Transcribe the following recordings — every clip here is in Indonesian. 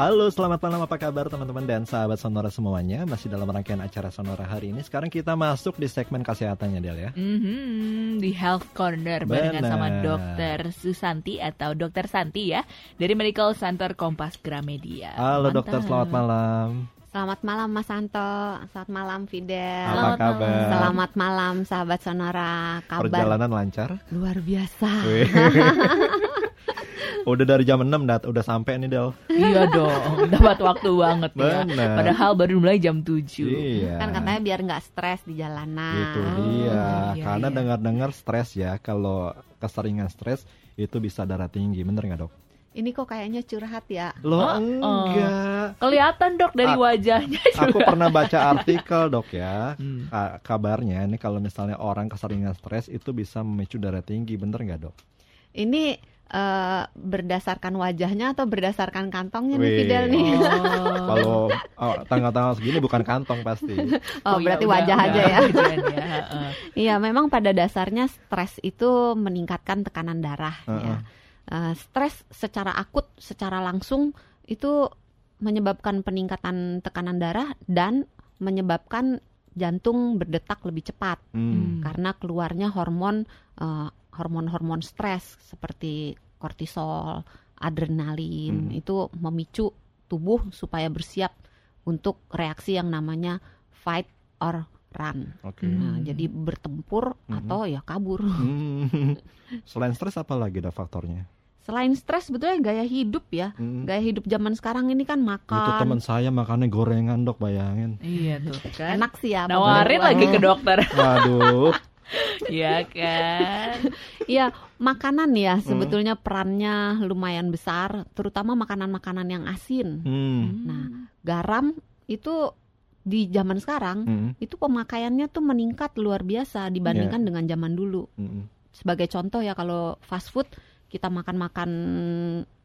Halo, selamat malam. Apa kabar teman-teman dan sahabat Sonora semuanya? Masih dalam rangkaian acara Sonora hari ini. Sekarang kita masuk di segmen kesehatannya, Del ya. Mhm, di Health Corner barengan Benar. sama Dokter Susanti atau Dokter Santi ya dari Medical Center Kompas Gramedia. Halo Mantap. dokter, selamat malam. Selamat malam Mas Santo, selamat malam Fidel. Apa kabar? Selamat malam sahabat Sonora. Kabar Perjalanan lancar? luar biasa. Udah dari jam 6 dat, udah sampai nih Del. Iya dong, dapat waktu banget ya. Benar. Padahal baru mulai jam 7. Iya. Kan katanya biar nggak stres di jalanan. Itu Oh, dia. iya, Karena iya. dengar-dengar stres ya, kalau keseringan stres itu bisa darah tinggi, bener nggak dok? Ini kok kayaknya curhat ya. Loh Oh, enggak. Kelihatan dok dari Ak- wajahnya Aku juga. pernah baca artikel dok ya. Hmm. Ka- Kabarnya ini kalau misalnya orang keseringan stres itu bisa memicu darah tinggi, bener nggak dok? Ini eh, berdasarkan wajahnya atau berdasarkan kantongnya nih Wih. Fidel nih? Oh. Kalau oh, tanggal-tanggal segini bukan kantong pasti. Oh, iya, berarti udah- wajah udah aja ya. hujan ya, heeh. Iya, memang pada dasarnya stres itu meningkatkan tekanan darah Heeh. ya. Eh, stres secara akut, secara langsung itu menyebabkan peningkatan tekanan darah dan menyebabkan jantung berdetak lebih cepat Hmm. karena keluarnya hormon eh, hormon-hormon stres seperti kortisol, adrenalin Hmm. itu memicu tubuh supaya bersiap untuk reaksi yang namanya fight or run. Oke. Nah, Hmm. jadi bertempur Mhm. atau ya kabur. Hmm. Selain stres apa lagi ada faktornya? Selain stres sebetulnya gaya hidup ya. Hmm. Gaya hidup zaman sekarang ini kan Itu teman makan saya makannya gorengan dok, bayangin. Iya tuh kan. enak sih ya. Nawarin lagi ke dokter. Waduh. Iya kan. Iya, makanan Hmm. ya sebetulnya perannya lumayan besar, terutama makanan-makanan yang asin. Hmm. Nah, garam itu di zaman sekarang Hmm. itu pemakaiannya tuh meningkat luar biasa dibandingkan dengan zaman dulu. Hmm. Sebagai contoh ya kalau fast food kita makan-makan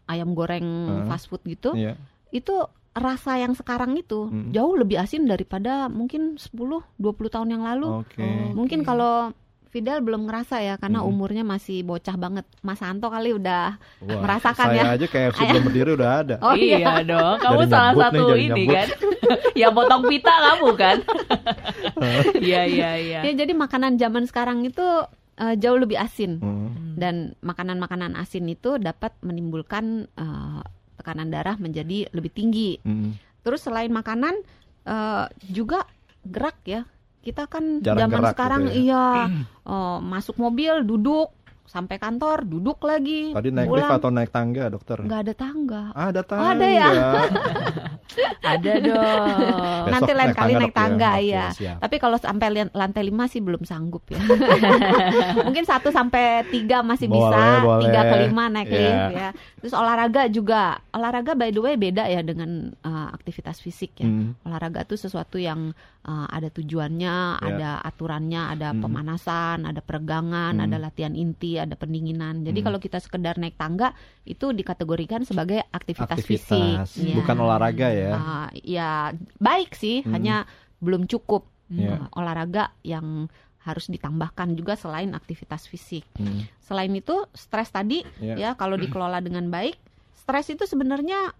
ayam goreng Heeh. fast food gitu, Iya. itu rasa yang sekarang itu Mm. jauh lebih asin daripada mungkin 10 20 tahun yang lalu. Oke. Oh. Mungkin kalau Fidel belum ngerasa ya karena Mm. umurnya masih bocah banget. Mas Anto kali udah Wah, merasakan saya ya. aja kayak sebelum berdiri udah ada. Oh iya. iya. dong, kamu Jadi salah nih, satu jadi ini kan. yang potong pita kamu kan. Iya iya iya. Ya jadi makanan zaman sekarang itu eh, jauh lebih asin Hmm. dan makanan-makanan asin itu dapat menimbulkan eh, tekanan darah menjadi lebih tinggi. Hmm. Terus selain makanan eh, juga gerak ya. Kita kan Jarang zaman gerak sekarang gitu ya. iya eh, masuk mobil duduk sampai kantor duduk lagi. Tadi naik lift pulang atau naik tangga, dokter? nggak ada tangga. Ada Oh, tangga. ada ya? Ada dong. Besok Nanti lain naik kali tangga, naik ya. tangga Oke, siap. Tapi kalau sampai lantai 5 sih belum sanggup ya. Mungkin satu sampai tiga masih Boleh, bisa, boleh. tiga ke lima naik Iya. lift ya. Terus olahraga juga, olahraga by the way beda ya dengan uh, aktivitas fisik ya. Hmm. Olahraga itu sesuatu yang uh, ada tujuannya, Ya. ada aturannya, ada Hmm. pemanasan, ada peregangan, Hmm. ada latihan inti, ada pendinginan. Jadi Hmm. kalau kita sekedar naik tangga itu dikategorikan sebagai aktivitas, Aktivitas, fisik. Iya. bukan olahraga ya. Ah, ya baik sih, Hmm. hanya belum cukup Iya. Uh, olahraga yang harus ditambahkan juga selain aktivitas fisik. Hmm. Selain itu, stres tadi Iya. ya kalau dikelola dengan baik, stres itu sebenarnya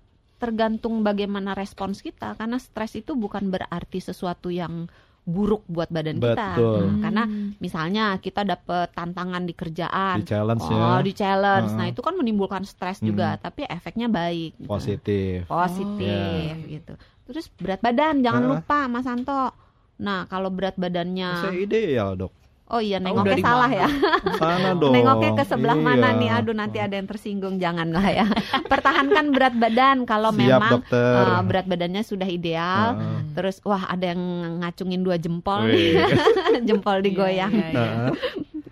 tergantung bagaimana respons kita karena stres itu bukan berarti sesuatu yang buruk buat badan kita. Betul. Nah, karena misalnya kita dapet tantangan di kerjaan, Di challenge ya. oh di challenge, nah Heeh. itu kan menimbulkan stres Hmm. juga, tapi efeknya baik. gitu. Positif. positif Oh. gitu. Terus berat badan jangan Heeh. lupa Mas Anto. Nah, kalau berat badannya Saya ideal, Dok. Oh iya nengoknya di salah mana? ya. Sana dong. Nengoknya ke sebelah mana Iya. nih? Aduh nanti ada yang tersinggung janganlah ya. Pertahankan berat badan kalau Siap, memang dokter. eh, berat badannya sudah ideal. Heeh. Terus wah ada yang ngacungin dua jempol Wih. nih. jempol digoyang. Iya, iya, iya.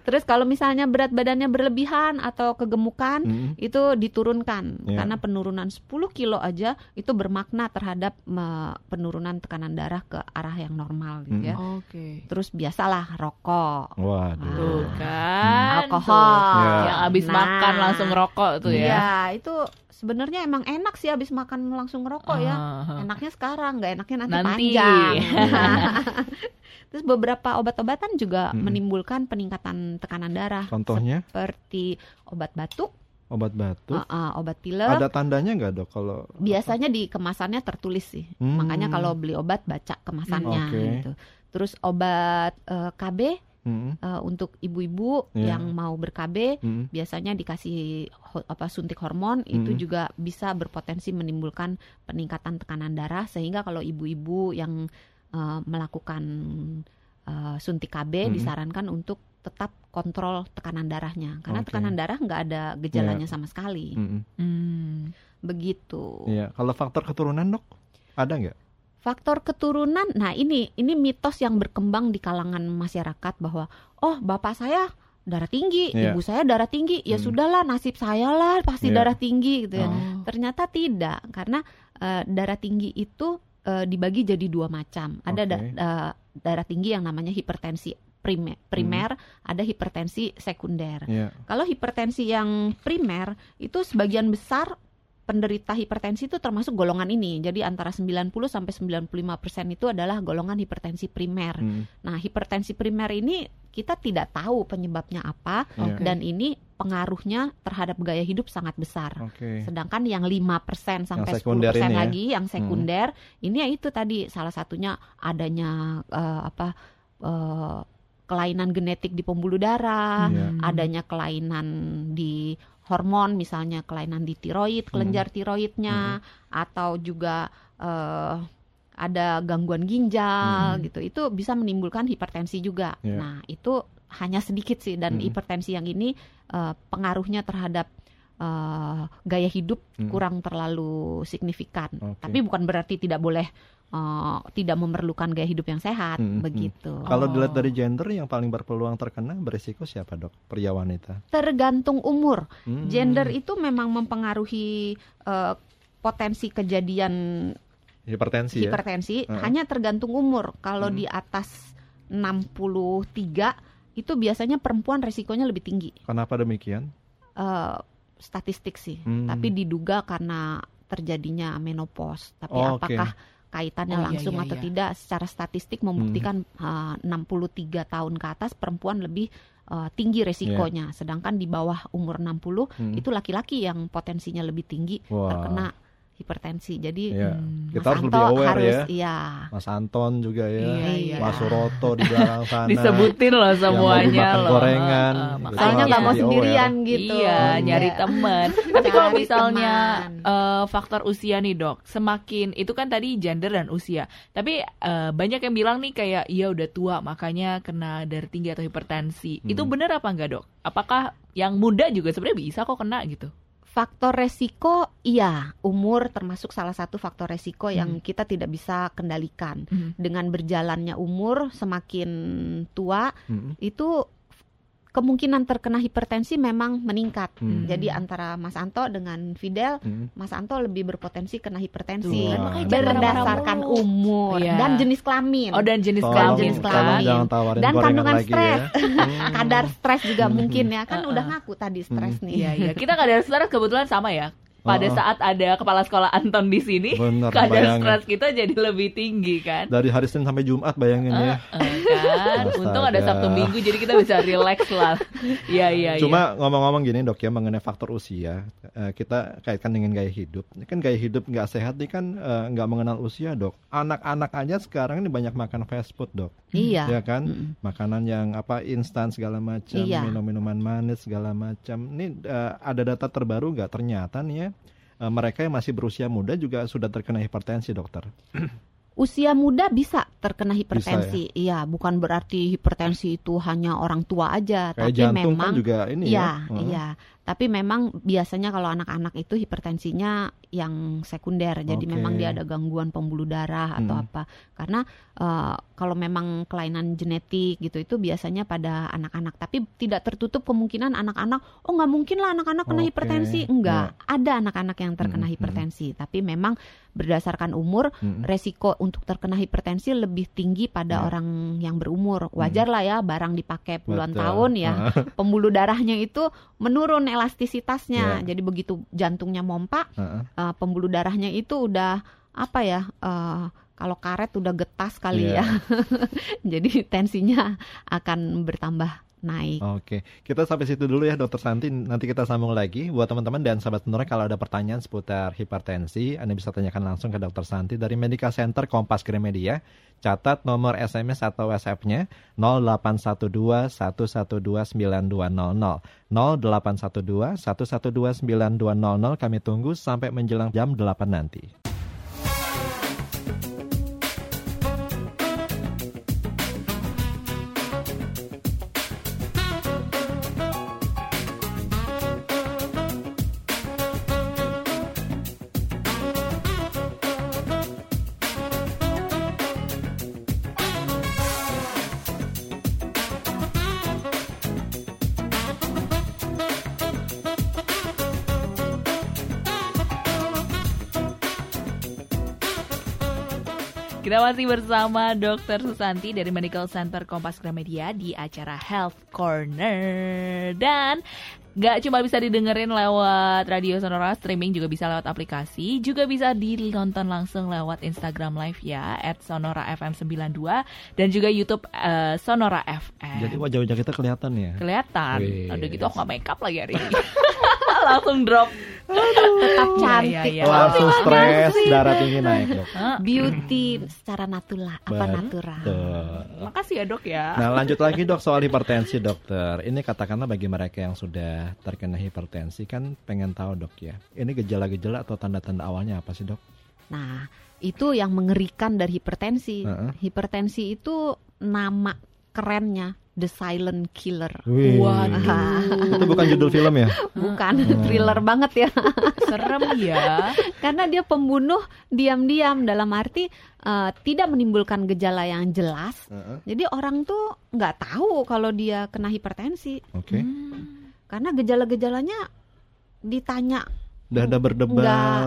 Terus kalau misalnya berat badannya berlebihan atau kegemukan Hmm. itu diturunkan Iya. karena penurunan 10 kilo aja itu bermakna terhadap me- penurunan tekanan darah ke arah yang normal gitu ya. Oke. Terus biasalah rokok. Waduh. Tuh Ah. kan. Alkohol. tuh. Ya. Yang abis Nah. makan langsung rokok tuh ya. Iya, itu sebenarnya emang enak sih habis makan langsung ngerokok ya. Ah. Enaknya sekarang, nggak enaknya nanti, Nanti. panjang. Terus beberapa obat-obatan juga Mm-mm. menimbulkan peningkatan tekanan darah Contohnya? seperti obat batuk, Obat batuk. uh, uh, obat pilek. Ada tandanya nggak dok kalau? Biasanya di kemasannya tertulis sih. Hmm. Makanya kalau beli obat baca kemasannya Hmm, oke. gitu. Terus obat eh, KB Hmm, eh, untuk ibu-ibu Iya. yang mau ber-KB hmm. biasanya dikasih ho- apa suntik hormon itu Mm. juga bisa berpotensi menimbulkan peningkatan tekanan darah sehingga kalau ibu-ibu yang eh, melakukan eh, suntik KB Mm. disarankan untuk tetap kontrol tekanan darahnya karena Oke. tekanan darah nggak ada gejalanya sama sekali hmm, hmm. Hmm. begitu Iya. Kalau faktor keturunan dok, ada nggak? faktor keturunan nah ini ini mitos yang berkembang di kalangan masyarakat bahwa oh bapak saya darah tinggi Iya. ibu saya darah tinggi ya Hmm. sudahlah nasib saya lah pasti Iya. darah tinggi gitu ya Oh. Ternyata tidak, karena eh, darah tinggi itu eh, dibagi jadi dua macam. Ada da- Oke. eh, darah tinggi yang namanya hipertensi primer, primer ada hipertensi sekunder. Iya. Kalau hipertensi yang primer itu sebagian besar penderita hipertensi itu termasuk golongan ini. Jadi antara 90 sampai 95% itu adalah golongan hipertensi primer. Hmm, Nah, hipertensi primer ini kita tidak tahu penyebabnya apa. Oke. dan ini pengaruhnya terhadap gaya hidup sangat besar. Oke. Sedangkan yang 5% sampai sekunder 10% ini ya? lagi yang sekunder ini ya itu tadi salah satunya adanya eh, apa eh, kelainan genetik di pembuluh darah, Iya. adanya kelainan di hormon misalnya kelainan di tiroid, kelenjar tiroidnya atau juga eh, ada gangguan ginjal Hmm. gitu. Itu bisa menimbulkan hipertensi juga. Iya. Nah, itu hanya sedikit sih dan Hmm. hipertensi yang ini eh, pengaruhnya terhadap eh, gaya hidup Hmm. kurang terlalu signifikan. Oke. Tapi bukan berarti tidak boleh eh, tidak memerlukan gaya hidup yang sehat Hmm, hmm. begitu. Kalau Oh. dilihat dari gender yang paling berpeluang terkena berisiko siapa dok? Pria wanita. Tergantung umur. Hmm. Gender itu memang mempengaruhi eh, potensi kejadian hipertensi ya. hipertensi Heeh. hanya tergantung umur. Kalau Hmm. di atas 63 itu biasanya perempuan resikonya lebih tinggi. Kenapa demikian? Eh, statistik sih, Hmm. tapi diduga karena terjadinya menopause. Tapi Oh, apakah kaitannya Oh, iya, langsung iya, atau iya. tidak? Secara statistik membuktikan eh, 63 tahun ke atas perempuan lebih eh, tinggi resikonya, sedangkan di bawah umur 60 Hmm. itu laki-laki yang potensinya lebih tinggi Wah. terkena hipertensi. Jadi Iya. Hmm. Kita Mas harus Anto lebih aware harus ya. iya. Mas Anton juga ya. Iya, iya. Mas Suroto di belakang sana. Disebutin loh semuanya loh. gorengan, Heeh, gitu. makanya- Soalnya nggak mau sendirian aware. gitu. Iya, Hmm. nyari teman. Tapi kalau misalnya teman. eh, faktor usia nih dok, semakin itu kan tadi gender dan usia. Tapi eh, banyak yang bilang nih kayak iya udah tua makanya kena darah tinggi atau hipertensi. Itu Hmm. benar apa enggak dok? Apakah yang muda juga sebenarnya bisa kok kena gitu? Faktor resiko iya, umur termasuk salah satu faktor resiko yang Hmm. kita tidak bisa kendalikan. Hmm. Dengan berjalannya umur semakin tua Hmm. itu kemungkinan terkena hipertensi memang meningkat. Hmm. Jadi antara Mas Anto dengan Fidel, Hmm. Mas Anto lebih berpotensi kena hipertensi kan, makanya jangan berdasarkan umur Iya. dan jenis kelamin. Oh dan jenis Tolong, kelamin jenis tolong kelamin. jangan tawarin Dan gorengan kandungan lagi stres. ya. Hmm. Kadar stres juga Hmm. mungkin ya kan Uh-uh. udah ngaku tadi stres nih. Iya iya. Kita kadar stres kebetulan sama ya. Pada oh. saat ada kepala sekolah Anton di sini, Bener, kadar bayangin. stres kita jadi lebih tinggi kan? Dari hari Senin sampai Jumat bayangin ya. Eh, kan Astaga. untung ada Sabtu Minggu jadi kita bisa relax lah iya iya Cuma ngomong-ngomong gini dok ya mengenai faktor usia, eh, kita kaitkan dengan gaya hidup. Ini kan gaya hidup nggak sehat ini kan eh, nggak mengenal usia dok. Anak-anak aja sekarang ini banyak makan fast food dok, Iya. ya kan? Mm-mm. Makanan yang apa instan segala macam, Iya. minum-minuman manis segala macam. Ini eh, ada data terbaru nggak ternyata nih ya eh, mereka yang masih berusia muda juga sudah terkena hipertensi dokter. Usia muda bisa terkena hipertensi. Iya, bukan berarti hipertensi itu hanya orang tua aja, Kayak tapi jantung memang kan juga ini Iya, ya. Heeh. iya. Tapi memang biasanya kalau anak-anak itu hipertensinya yang sekunder. Jadi memang dia ada gangguan pembuluh darah atau Hmm. apa. Karena eh, kalau memang kelainan genetik gitu itu biasanya pada anak-anak. Tapi tidak tertutup kemungkinan anak-anak, oh nggak mungkin lah anak-anak kena Oke, hipertensi. Enggak, ada anak-anak yang terkena Hmm, hmm. hipertensi. Tapi memang berdasarkan umur Mm-mm. resiko untuk terkena hipertensi lebih tinggi pada Ya. orang yang berumur. Wajar lah ya barang dipakai puluhan Betul. tahun ya. Pembuluh darahnya itu menurun elastisitasnya. Ya. Jadi begitu jantungnya mompa, Heeh. eh, pembuluh darahnya itu udah apa ya? eh, kalau karet udah getas kali Iya. ya. Jadi tensinya akan bertambah naik. Oke, kita sampai situ dulu ya Dokter Santi. Nanti kita sambung lagi. Buat teman-teman dan sahabat pendengar kalau ada pertanyaan seputar hipertensi, Anda bisa tanyakan langsung ke Dokter Santi dari Medical Center Kompas Gramedia. Catat nomor SMS atau WhatsApp-nya 0812 112 9200. 0812 112 9200. Kami tunggu sampai menjelang jam 8 nanti. Kita masih bersama Dr. Susanti dari Medical Center Kompas Gramedia di acara Health Corner. Dan Gak cuma bisa didengerin lewat radio Sonora, streaming juga bisa lewat aplikasi, juga bisa ditonton langsung lewat Instagram Live ya, at Sonora FM 92, dan juga YouTube uh, Sonora FM. Jadi wajah-wajah kita kelihatan ya? Kelihatan. Udah gitu aku gak make up lagi hari ini. langsung drop. Tetap Iya, cantik. iya, iya. Langsung Terima stres, darah tinggi naik dok. Beauty secara natural, apa natural. Makasih ya dok ya. Nah lanjut lagi dok soal hipertensi dokter. Ini katakanlah bagi mereka yang sudah terkena hipertensi kan pengen tahu dok ya. Ini gejala-gejala atau tanda-tanda awalnya apa sih dok? Nah, itu yang mengerikan dari hipertensi. Heeh. Hipertensi itu nama kerennya The Silent Killer. Wih. Waduh. Itu bukan judul film ya? Bukan Hmm. thriller banget ya. Serem ya. Karena dia pembunuh diam-diam dalam arti eh, tidak menimbulkan gejala yang jelas. Heeh. Jadi orang tuh nggak tahu kalau dia kena hipertensi. Oke. Hmm. Karena gejala-gejalanya ditanya Dada berdebar.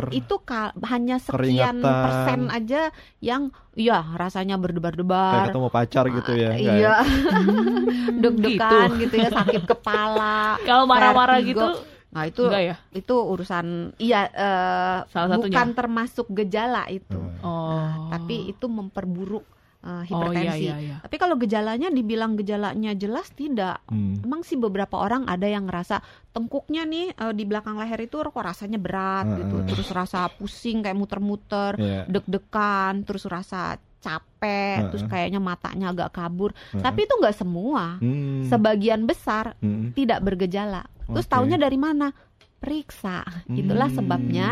Enggak, itu ka- hanya sekian Keringatan. persen aja yang ya rasanya Kayak berdebar-debar. ketemu pacar gitu ya? enggak Iya, Hmm, deg-degan gitu. gitu. ya, sakit kepala. Kalau marah-marah gitu Nah, itu enggak ya? itu urusan iya eh, Salah satunya. bukan termasuk gejala itu. Oh. Nah, tapi itu memperburuk eh, Oh hipertensi. iya iya iya. Tapi kalau gejalanya dibilang gejalanya jelas tidak. Hmm. Emang sih beberapa orang ada yang ngerasa tengkuknya nih eh, di belakang leher itu kok rasanya berat gitu, Heeh. terus rasa pusing kayak muter-muter, Iya. deg-degan, terus rasa capek, Heeh. terus kayaknya matanya agak kabur. Heeh. Tapi itu nggak semua. Hmm. Sebagian besar Hmm. tidak bergejala. Terus Oke. taunya dari mana? Periksa. Itulah Hmm. sebabnya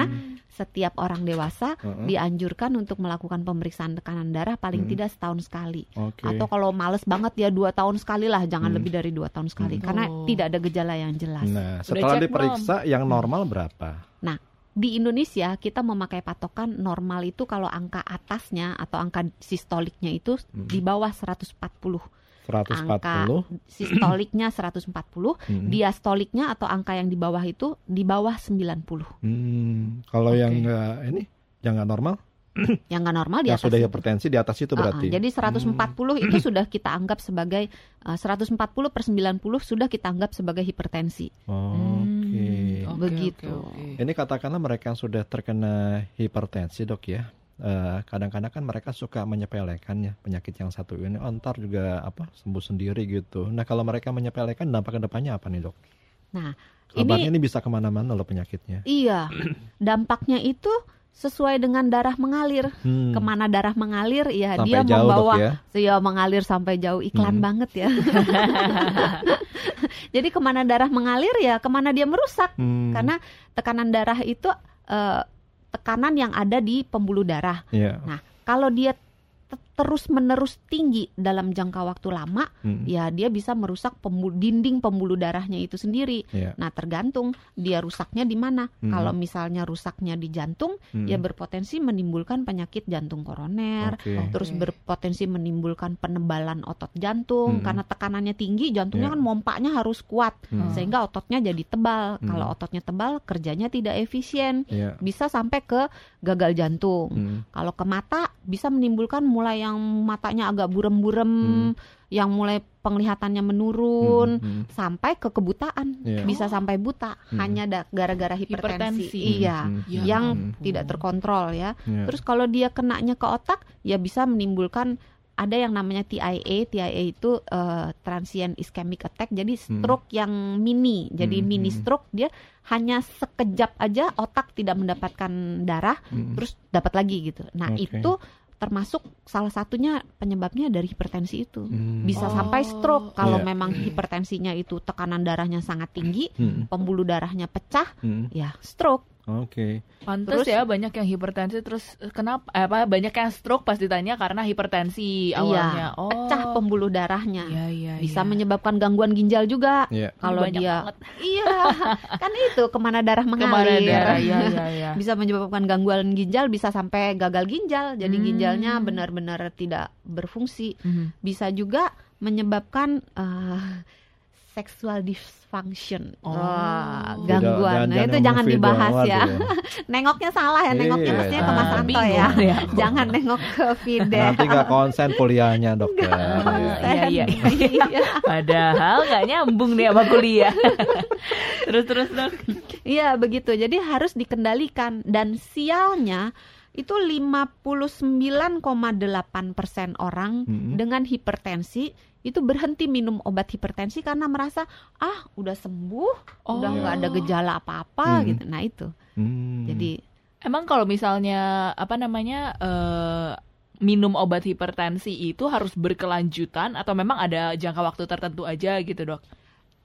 setiap orang dewasa Heeh. dianjurkan untuk melakukan pemeriksaan tekanan darah paling Hmm. tidak setahun sekali. Oke. Atau kalau males banget ya dua tahun sekali lah, jangan Hmm. lebih dari dua tahun sekali, Hmm. karena Oh. tidak ada gejala yang jelas. Nah, setelah diperiksa yang normal berapa? Di Indonesia kita memakai patokan normal itu kalau angka atasnya atau angka sistoliknya itu Hmm. di bawah 140. 140. Sistoliknya 140, Hmm. diastoliknya atau angka yang di bawah itu di bawah 90. Hmm. Kalau Oke. yang enggak ini yang nggak normal, Yang nggak normal di yang atas sudah hipertensi di atas itu berarti. jadi 140 itu sudah kita anggap sebagai uh, 140 per 90 sudah kita anggap sebagai hipertensi. Oke. Hmm, oke, Begitu. oke, oke. Ini katakanlah mereka yang sudah terkena hipertensi dok ya. Eh, kadang-kadang kan mereka suka menyepelekan ya penyakit yang satu ini. Oh, ntar juga apa sembuh sendiri gitu. Nah kalau mereka menyepelekan dampak ke depannya apa nih dok? Nah, Kabarnya ini ini bisa ke mana-mana loh penyakitnya. iya dampaknya itu sesuai dengan darah mengalir. Hmm. Ke mana darah mengalir ya Sampai dia jauh membawa dok ya. ya mengalir sampai jauh iklan Hmm. banget ya. Jadi ke mana darah mengalir ya ke mana dia merusak Hmm. karena tekanan darah itu eh, tekanan yang ada di pembuluh darah. Iya. Kalau dia terus menerus tinggi dalam jangka waktu lama, Hmm. ya dia bisa merusak pembu- dinding pembuluh darahnya itu sendiri. Iya. Nah, tergantung dia rusaknya di mana. Hmm. Kalau misalnya rusaknya di jantung, Hmm. ya berpotensi menimbulkan penyakit jantung koroner, Oke. terus Oke. berpotensi menimbulkan penebalan otot jantung Hmm. karena tekanannya tinggi, jantungnya Iya. kan mompaknya harus kuat Hmm. sehingga ototnya jadi tebal. Hmm. Kalau ototnya tebal, kerjanya tidak efisien, Iya. bisa sampai ke gagal jantung. Hmm. Kalau ke mata bisa menimbulkan mulai yang matanya agak burem-burem, Hmm. yang mulai penglihatannya menurun, Hmm. Hmm. sampai ke kebutaan. Iya. Bisa sampai buta Hmm. hanya gara-gara hipertensi. Hipertensi. Iya, Hmm. Ya yang ampun. tidak terkontrol ya. Iya. Terus kalau dia kenanya ke otak, ya bisa menimbulkan ada yang namanya TIA. TIA itu eh, transient ischemic attack. Jadi stroke yang mini. Jadi Hmm, mini hmm. stroke dia hanya sekejap aja otak tidak mendapatkan darah, Mm. terus dapat lagi gitu. Nah Oke. itu termasuk salah satunya penyebabnya dari hipertensi itu. Hmm. Bisa Oh. sampai stroke kalau Iya. memang hipertensinya itu tekanan darahnya sangat tinggi, Hmm. pembuluh darahnya pecah, Hmm. ya stroke. Oke. Pantes Terus- ya banyak yang hipertensi terus eh, kenapa eh, apa banyak yang stroke pas ditanya karena hipertensi awalnya. Iya, oh. pecah pembuluh darahnya. Iya, iya, Bisa iya. menyebabkan gangguan ginjal juga. Iya. Kalau Banyak dia banget. Iya, kan itu ke mana darah mengalir. ke mana darah ya ya ya. Bisa menyebabkan gangguan ginjal, bisa sampai gagal ginjal. Jadi Hmm. ginjalnya benar-benar tidak berfungsi. Mhm. Bisa juga menyebabkan eh, sexual dysfunction. Oh. Wah, gangguan. Nah, itu jangan dibahas ya. Nengoknya salah ya, nengoknya Iya. mestinya ke Mas Ah, Anto bingung ya. ya. Jangan nengok ke Fide. Nanti nggak konsen kuliahnya dokter. Iya. Iya, iya. Iya. Padahal nggak nyambung nih sama kuliah. terus terus dok. Iya begitu. Jadi harus dikendalikan dan sialnya itu 59,8% orang Mm-mm. dengan hipertensi itu berhenti minum obat hipertensi karena merasa ah udah sembuh, udah Oh. nggak ada gejala apa-apa Hmm. gitu. Nah itu. Hmm. Jadi Emang kalau misalnya apa namanya eh, minum obat hipertensi itu harus berkelanjutan atau memang ada jangka waktu tertentu aja gitu dok?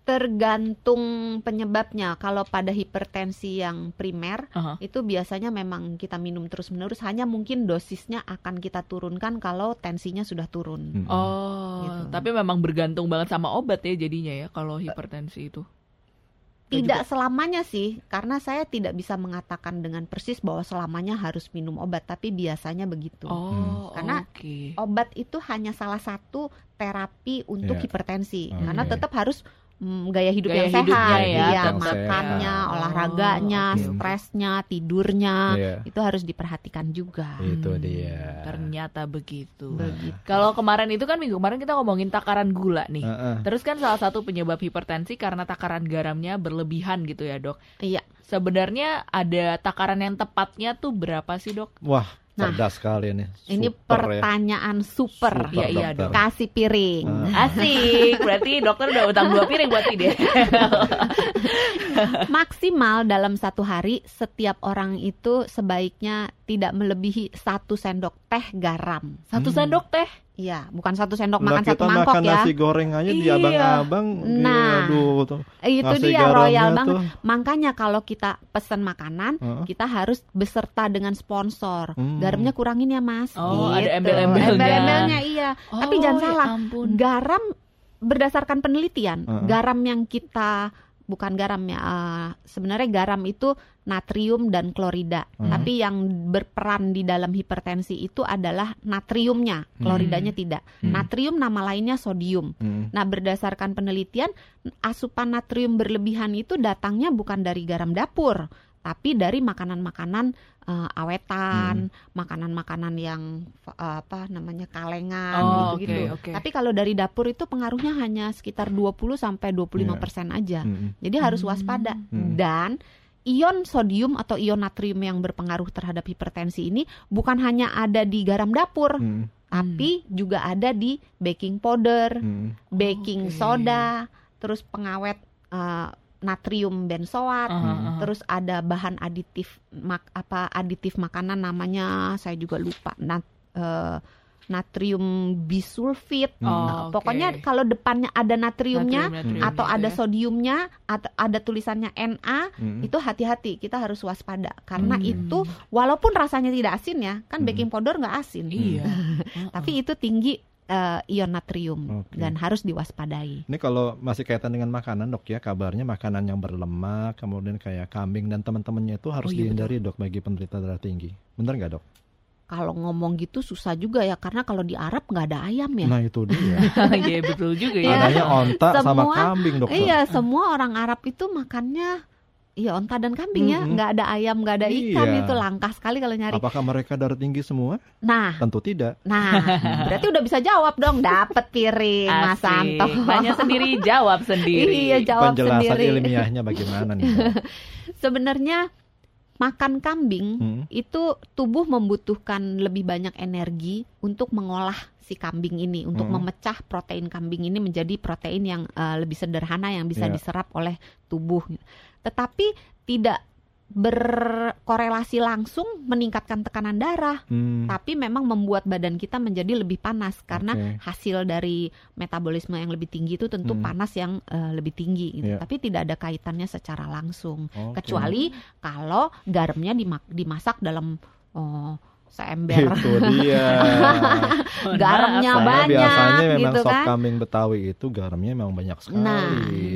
Tergantung penyebabnya. Kalau pada hipertensi yang primer Aha. itu biasanya memang kita minum terus-menerus hanya mungkin dosisnya akan kita turunkan kalau tensinya sudah turun. Hmm. Oh, Gitu. tapi memang bergantung banget sama obat ya jadinya ya kalau hipertensi itu. Tidak selamanya sih, karena saya tidak bisa mengatakan dengan persis bahwa selamanya harus minum obat, tapi biasanya begitu. Oh, Karena oke. Obat itu hanya salah satu terapi untuk Iya. hipertensi, Oke. karena tetap harus mm, gaya hidup Gaya yang hidupnya sehat, ya, iya, tetap makannya, sehat. olahraganya, Oh, oke. stresnya, tidurnya, Iya. itu harus diperhatikan juga. Itu Hmm, dia. Ternyata begitu. Begitu. Kalau kemarin itu kan minggu kemarin kita ngomongin takaran gula nih. Heeh. Terus kan salah satu penyebab hipertensi karena takaran garamnya berlebihan gitu ya dok. Iya. Sebenarnya ada takaran yang tepatnya tuh berapa sih dok? Wah, Nah, cerdas sekali nih. Ini Super ya. pertanyaan super. Super, Iya, iya, dokter. dok. Kasih piring. Ah. Asik, berarti dokter udah utang dua piring buat dia. Maksimal dalam satu hari setiap orang itu sebaiknya tidak melebihi satu sendok teh garam. Satu Hmm. sendok teh. Iya, bukan satu sendok Lah makan satu kita mangkok makan ya. nasi goreng aja di Iya. abang-abang. Nah, aduh, tuh. Itu nasi dia royal banget. tuh. Makanya kalau kita pesan makanan, Heeh. kita harus beserta dengan sponsor. Hmm. Garamnya kurangin ya, Mas. Oh, ada Gitu. embel-embelnya. Embel-embelnya iya. Tapi Oh, jangan ya salah. ampun. Garam berdasarkan penelitian, Heeh. garam yang kita bukan garam ya. eh, sebenarnya garam itu natrium dan klorida. Hmm. Tapi yang berperan di dalam hipertensi itu adalah natriumnya, kloridanya tidak. Hmm. Natrium nama lainnya sodium. Hmm. Nah, berdasarkan penelitian, asupan natrium berlebihan itu datangnya bukan dari garam dapur, tapi dari makanan-makanan eh, awetan, makanan-makanan yang eh, apa namanya kalengan Oh, gitu-gitu. oke, oke. Tapi kalau dari dapur itu pengaruhnya hanya sekitar 20 sampai 25% persen aja. Hmm. Jadi harus Hmm. waspada. Hmm. Dan ion sodium atau ion natrium yang berpengaruh terhadap hipertensi ini bukan hanya ada di garam dapur, Hmm. tapi juga ada di baking powder, Hmm. baking Oke. soda, terus pengawet eh, natrium benzoat, Aha, aha. terus ada bahan aditif mak apa aditif makanan namanya saya juga lupa nat, eh, natrium bisulfit. Hmm. Oh, Nah, oke. Pokoknya kalau depannya ada natriumnya Natrium, natrium atau gitu ada ya. sodiumnya atau ada tulisannya Na, Hmm. itu hati-hati kita harus waspada karena Hmm. itu walaupun rasanya tidak asin ya, kan Hmm. baking powder nggak asin. Iya. Tapi itu tinggi eh, ion natrium Oke. dan harus diwaspadai. Ini kalau masih kaitan dengan makanan dok ya kabarnya makanan yang berlemak kemudian kayak kambing dan teman-temannya itu harus Oh, iya, dihindari dok bagi penderita darah tinggi. Bener nggak dok? Kalau ngomong gitu susah juga ya karena kalau di Arab nggak ada ayam ya. Nah itu dia. Iya betul juga ya. Iya. Adanya onta sama kambing dokter. Iya, semua orang Arab itu makannya iya onta dan kambing ya, Mm-mm. nggak ada ayam, nggak ada ikan Iya. itu langka sekali kalau nyari. Apakah mereka darah tinggi semua? Nah, Tentu tidak. nah, berarti udah bisa jawab dong, dapet piring Mas Asik. Santo. Tanya sendiri, jawab sendiri. Iya, jawab Penjelasan sendiri. ilmiahnya bagaimana nih? Sebenarnya makan kambing Hmm. itu tubuh membutuhkan lebih banyak energi untuk mengolah si kambing ini untuk Hmm. memecah protein kambing ini menjadi protein yang eh, lebih sederhana yang bisa Iya. diserap oleh tubuh. Tetapi tidak berkorelasi langsung meningkatkan tekanan darah, Hmm. tapi memang membuat badan kita menjadi lebih panas karena Oke. hasil dari metabolisme yang lebih tinggi itu tentu Hmm. panas yang eh, lebih tinggi gitu. Iya. Tapi tidak ada kaitannya secara langsung Oke. kecuali kalau garamnya dimak- dimasak dalam oh, seember itu dia. Garamnya Karena banyak biasanya memang gitu sop kan. kambing Betawi itu garamnya memang banyak sekali. Nah,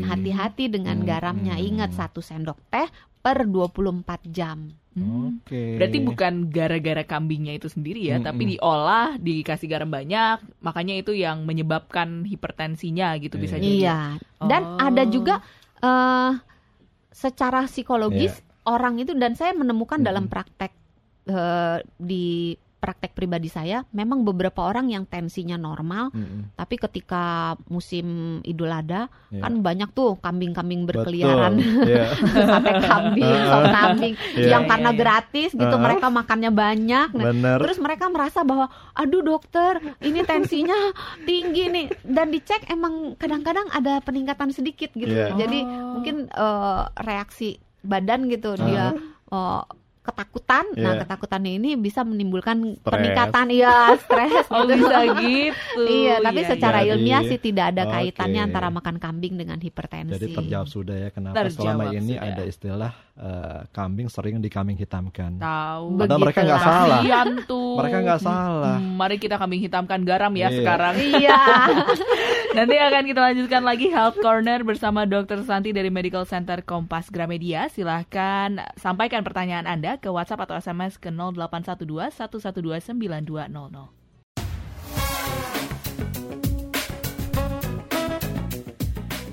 hati-hati dengan Hmm, garamnya. hmm. Ingat satu sendok teh per 24 jam. Hmm. Oke. Berarti bukan gara-gara kambingnya itu sendiri ya, Mm-mm. tapi diolah, dikasih garam banyak, makanya itu yang menyebabkan hipertensinya gitu bisa jadi. Iya. Dan Oh. ada juga eh secara psikologis orang itu dan saya menemukan Mm-mm. dalam praktek eh, di praktek pribadi saya memang beberapa orang yang tensinya normal Mm-mm. tapi ketika musim Idul Adha Iya. kan banyak tuh kambing-kambing berkeliaran. Iya. sate kambing, sop kambing Iya. yang karena iya. gratis gitu Uh-uh. mereka makannya banyak. Nah, Benar. Terus mereka merasa bahwa aduh dokter, ini tensinya tinggi nih dan dicek emang kadang-kadang ada peningkatan sedikit gitu. Iya. Jadi Oh. mungkin eh, reaksi badan gitu dia eh, ketakutan. Nah, Iya. ketakutannya ini bisa menimbulkan Stres. peningkatan iya stres Oh gitu. bisa gitu. Iya, tapi Iya, secara Jadi, ilmiah sih tidak ada oke. kaitannya antara makan kambing dengan hipertensi. Jadi terjawab sudah ya kenapa Terjawab selama ini sudah. ada istilah eh, kambing sering dikambing hitamkan. Tahu. Padahal mereka nggak salah. Tuh. Mereka nggak salah. Hmm, mari kita kambing hitamkan garam ya Iya. sekarang. Iya. Nanti akan kita lanjutkan lagi Health Corner bersama Dr. Santi dari Medical Center Kompas Gramedia. Silahkan sampaikan pertanyaan Anda ke WhatsApp atau SMS ke 0812 112 9200.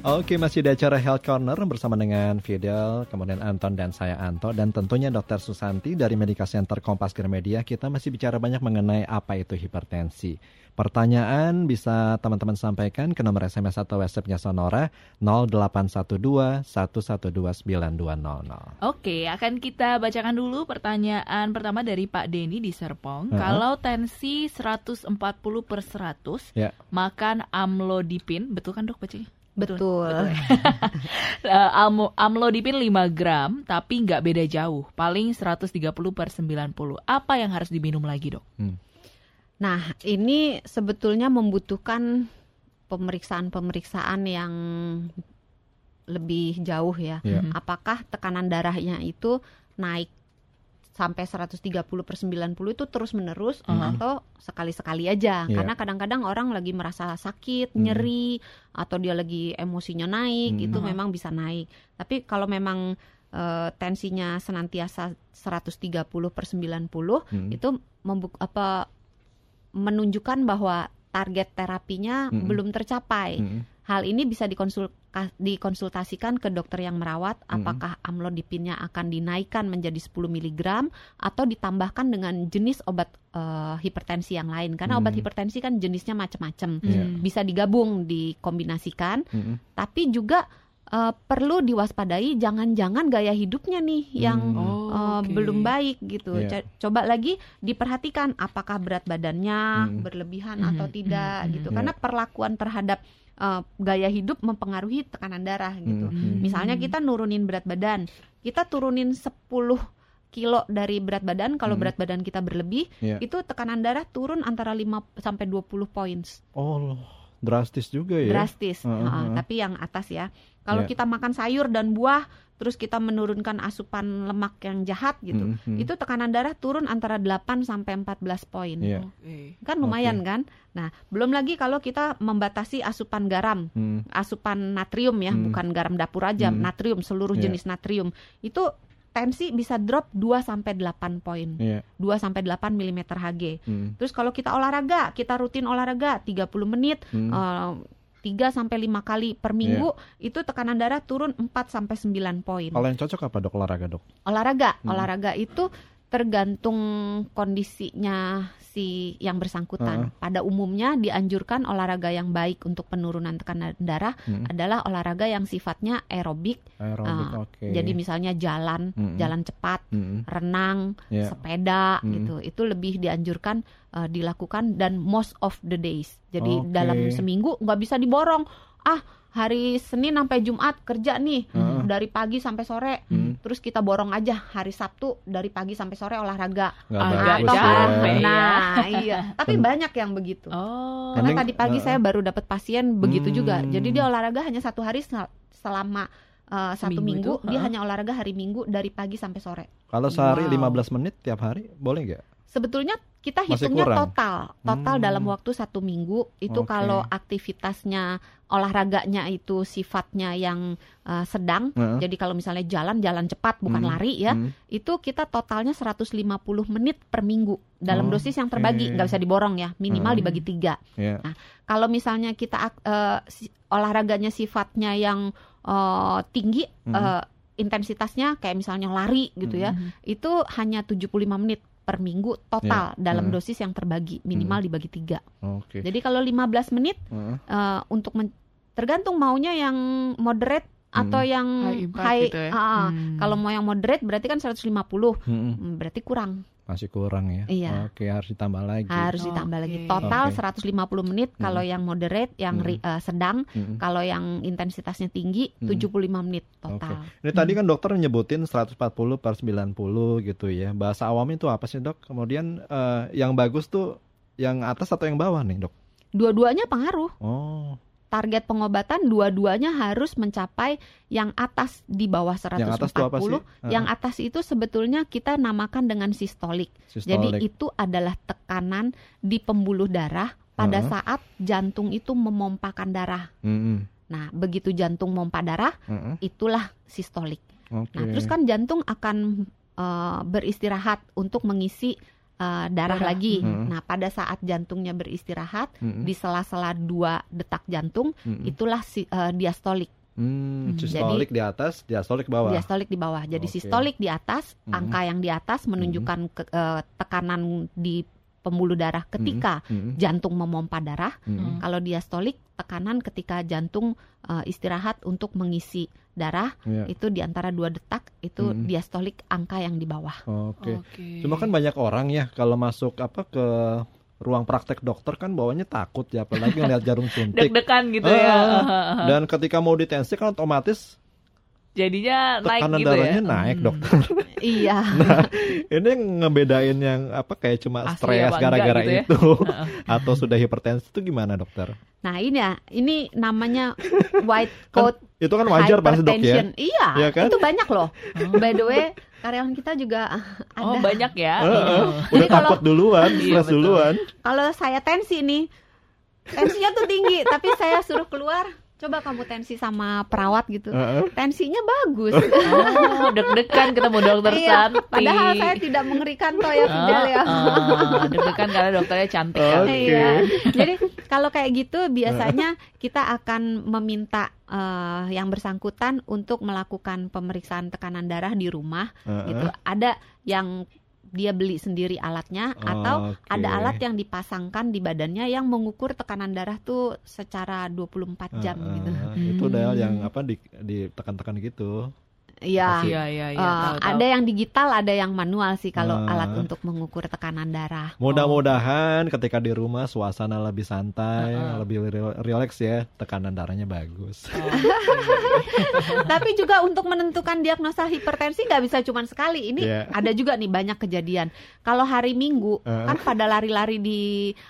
Oke, masih di acara Health Corner bersama dengan Fidel, kemudian Anton dan saya Anto dan tentunya Dr. Susanti dari Medical Center Kompas Gramedia. Kita masih bicara banyak mengenai apa itu hipertensi. Pertanyaan bisa teman-teman sampaikan ke nomor SMS atau WhatsApp-nya Sonora 0812 112 9200. Oke, akan kita bacakan dulu pertanyaan pertama dari Pak Denny di Serpong. Uh-huh. Kalau tensi 140 per 100, Ya. makan amlodipin, betul kan dok bacanya? Betul. Eh, amlo- amlodipin 5 gram, tapi nggak beda jauh. Paling 130 per 90. Apa yang harus diminum lagi dok? Nah, ini sebetulnya membutuhkan pemeriksaan-pemeriksaan yang lebih jauh ya. Ya. Mhm. Apakah tekanan darahnya itu naik sampai 130 per 90 itu terus-menerus Aha. atau sekali-sekali aja. Iya. Karena kadang-kadang orang lagi merasa sakit, Hmm. nyeri, atau dia lagi emosinya naik, Hmm. itu memang bisa naik. Tapi kalau memang eh, tensinya senantiasa 130 per 90, Hmm. itu membuk apa menunjukkan bahwa target terapinya Mm-mm. belum tercapai. Mm-mm. Hal ini bisa dikonsul- ka- dikonsultasikan ke dokter yang merawat Mm-mm. apakah amlodipinnya akan dinaikkan menjadi 10 mg atau ditambahkan dengan jenis obat eh, hipertensi yang lain karena obat Mm. hipertensi kan jenisnya macam-macam. Hmm. Bisa digabung, dikombinasikan, Mm-mm. tapi juga eh, perlu diwaspadai jangan-jangan gaya hidupnya nih yang Hmm. Oh, uh, oke. belum baik gitu. Co- Coba lagi diperhatikan apakah berat badannya Hmm. berlebihan Mhm, atau tidak mhm, gitu. mhm. Karena perlakuan terhadap uh, gaya hidup mempengaruhi tekanan darah gitu. Mhm. Misalnya kita nurunin berat badan, kita turunin 10 kilo dari berat badan kalau Hmm. berat badan kita berlebih, Iya. itu tekanan darah turun antara 5 sampai 20 points. Oh, drastis juga ya. Drastis. Heeh, Heeh, heeh. tapi yang atas ya. Kalau Iya. kita makan sayur dan buah terus kita menurunkan asupan lemak yang jahat gitu Mm-mm. itu tekanan darah turun antara 8 sampai 14 poin. Iya. Oke. Kan lumayan kan? Nah, belum lagi kalau kita membatasi asupan garam, Hmm. asupan natrium ya, Hmm. bukan garam dapur aja, Hmm. natrium seluruh Iya. jenis natrium. Itu tensi bisa drop 2 sampai 8 poin. Iya. 2 sampai 8 mm Hg. Hmm. Terus kalau kita olahraga, kita rutin olahraga 30 menit Hmm. eh, 3 sampai 5 kali per minggu, itu tekanan darah turun 4 sampai 9 poin. Kalau yang cocok apa dok olahraga dok? olahraga Hmm. olahraga itu tergantung kondisinya si yang bersangkutan. Pada umumnya dianjurkan olahraga yang baik untuk penurunan tekanan darah Mm. adalah olahraga yang sifatnya aerobik. Aerobik, Ah, oke. Jadi misalnya jalan, Mm-mm. jalan cepat, Mm-mm. renang, Ya. sepeda Mm. gitu. Itu lebih dianjurkan uh, dilakukan dan most of the days. Jadi Oke. dalam seminggu nggak bisa diborong. Ah, hari Senin sampai Jumat kerja nih Heeh. dari pagi sampai sore. Mm. Terus kita borong aja hari Sabtu dari pagi sampai sore olahraga. Nggak bagus Atau ya. capek. Nah, iya. Tapi Ben- banyak yang begitu. Oh. Karena Mending, tadi pagi uh, saya baru dapat pasien begitu juga. Hmm. Jadi dia olahraga hanya satu hari sel- selama uh, satu Seminggu minggu. itu, Dia ha? hanya olahraga hari Minggu dari pagi sampai sore. Kalau sehari Wow. 15 menit tiap hari boleh nggak? Sebetulnya kita hitungnya total, total Hmm. dalam waktu satu minggu. Itu Oke. kalau aktivitasnya olahraganya itu sifatnya yang uh, sedang. Heeh. Jadi kalau misalnya jalan, jalan cepat bukan Hmm. lari ya. Hmm. Itu kita totalnya 150 menit per minggu dalam Oh, dosis yang terbagi, nggak bisa diborong ya, minimal Hmm. dibagi tiga. Ya. Kalau misalnya kita eh, si- olahraganya sifatnya yang eh, tinggi Hmm. eh, intensitasnya kayak misalnya lari gitu ya, Mhm. itu hanya 75 menit per minggu total dalam Hmm. dosis yang terbagi, minimal dibagi tiga. Oke. Jadi kalau 15 menit Heeh. eh, untuk men- tergantung maunya yang moderate atau yang High high. gitu ya. ah, Hmm. Kalau mau yang moderate berarti kan 150, Mm-mm. Hmm, berarti kurang. Masih kurang ya. Iya. Oke, harus ditambah lagi. Harus ditambah Oke. lagi. Total Oke. 150 menit kalau yang moderate, yang ri- eh, sedang, Mm-mm. kalau yang intensitasnya tinggi Hmm. 75 menit total. Ini tadi kan dokter nyebutin 140 per 90 gitu ya. Bahasa awam itu apa sih dok? Kemudian eh, yang bagus tuh yang atas atau yang bawah nih dok? Dua-duanya pengaruh. Oh, Target pengobatan dua-duanya harus mencapai yang atas di bawah 140. yang atas apa sih? Yang atas itu sebetulnya kita namakan dengan sistolik. Sistolik. Jadi itu adalah tekanan di pembuluh darah pada Heeh. saat jantung itu memompakan darah. Mm-mm. Nah, begitu jantung mompa darah, Mm-mm. itulah sistolik. Oke. Nah, terus kan jantung akan eh, beristirahat untuk mengisi eh, darah, Darah. lagi. Hmm. Nah, pada saat jantungnya beristirahat Mm-mm. di sela-sela dua detak jantung, Mm-mm. itulah si, eh, diastolik. Hmm, Hmm. sistolik di atas, diastolik di bawah. Diastolik di bawah. Jadi Oke. sistolik di atas, Hmm. angka yang di atas menunjukkan ke- eh, tekanan di pembuluh darah ketika Mm-mm. jantung memompa darah. Mm-mm. Kalau diastolik tekanan ketika jantung eh, istirahat untuk mengisi darah Iya. itu di antara dua detak itu Hmm. diastolik angka yang di bawah. Oke. Oke. Cuma kan banyak orang ya kalau masuk apa ke ruang praktek dokter kan bawanya takut ya apalagi ngeliat jarum suntik. deg-degan gitu Ah, ya. Dan ketika mau ditensi kan otomatis Jadinya naik tekanan gitu ya. darahnya naik Hmm. dokter. iya. Ini ngebedain yang apa kayak cuma Asli stres gara-gara gitu ya? itu atau sudah hipertensi itu gimana dokter? Nah ini ya, ini namanya white coat Itu kan wajar pasti dok ya. hypertension. Iya, Iya kan? itu banyak loh. By the way, karyawan kita juga ada. Oh banyak ya. Eh, Oh. udah Jadi kalau- takut duluan, Iya, stres betul. duluan. Kalau saya tensi nih, tensinya tuh tinggi, tapi saya suruh keluar. Coba kamu tensi sama perawat gitu. Heeh. Tensinya bagus. Oh, deg-degan ketemu dokter Iya, Santi. padahal saya tidak mengerikan toh ya Fidel ya. Ah, ah, deg-degan karena dokternya cantik kan. Oke. Iya. Jadi kalau kayak gitu biasanya kita akan meminta eh, yang bersangkutan untuk melakukan pemeriksaan tekanan darah di rumah Heeh. gitu. Ada yang dia beli sendiri alatnya atau Oke. ada alat yang dipasangkan di badannya yang mengukur tekanan darah tuh secara 24 jam Heeh, gitu. Itu udah Hmm. yang apa di ditekan-tekan gitu. Iya. Iya iya iya. Tahu, tahu. ada yang digital, ada yang manual sih kalau Ah. alat untuk mengukur tekanan darah. Mudah-mudahan ketika di rumah suasana lebih santai, Heeh. lebih rel- relax ya, tekanan darahnya bagus. Oke. Tapi juga untuk menentukan diagnosa hipertensi nggak bisa cuma sekali. Ini Iya. ada juga nih banyak kejadian. Kalau hari Minggu Heeh. kan pada lari-lari di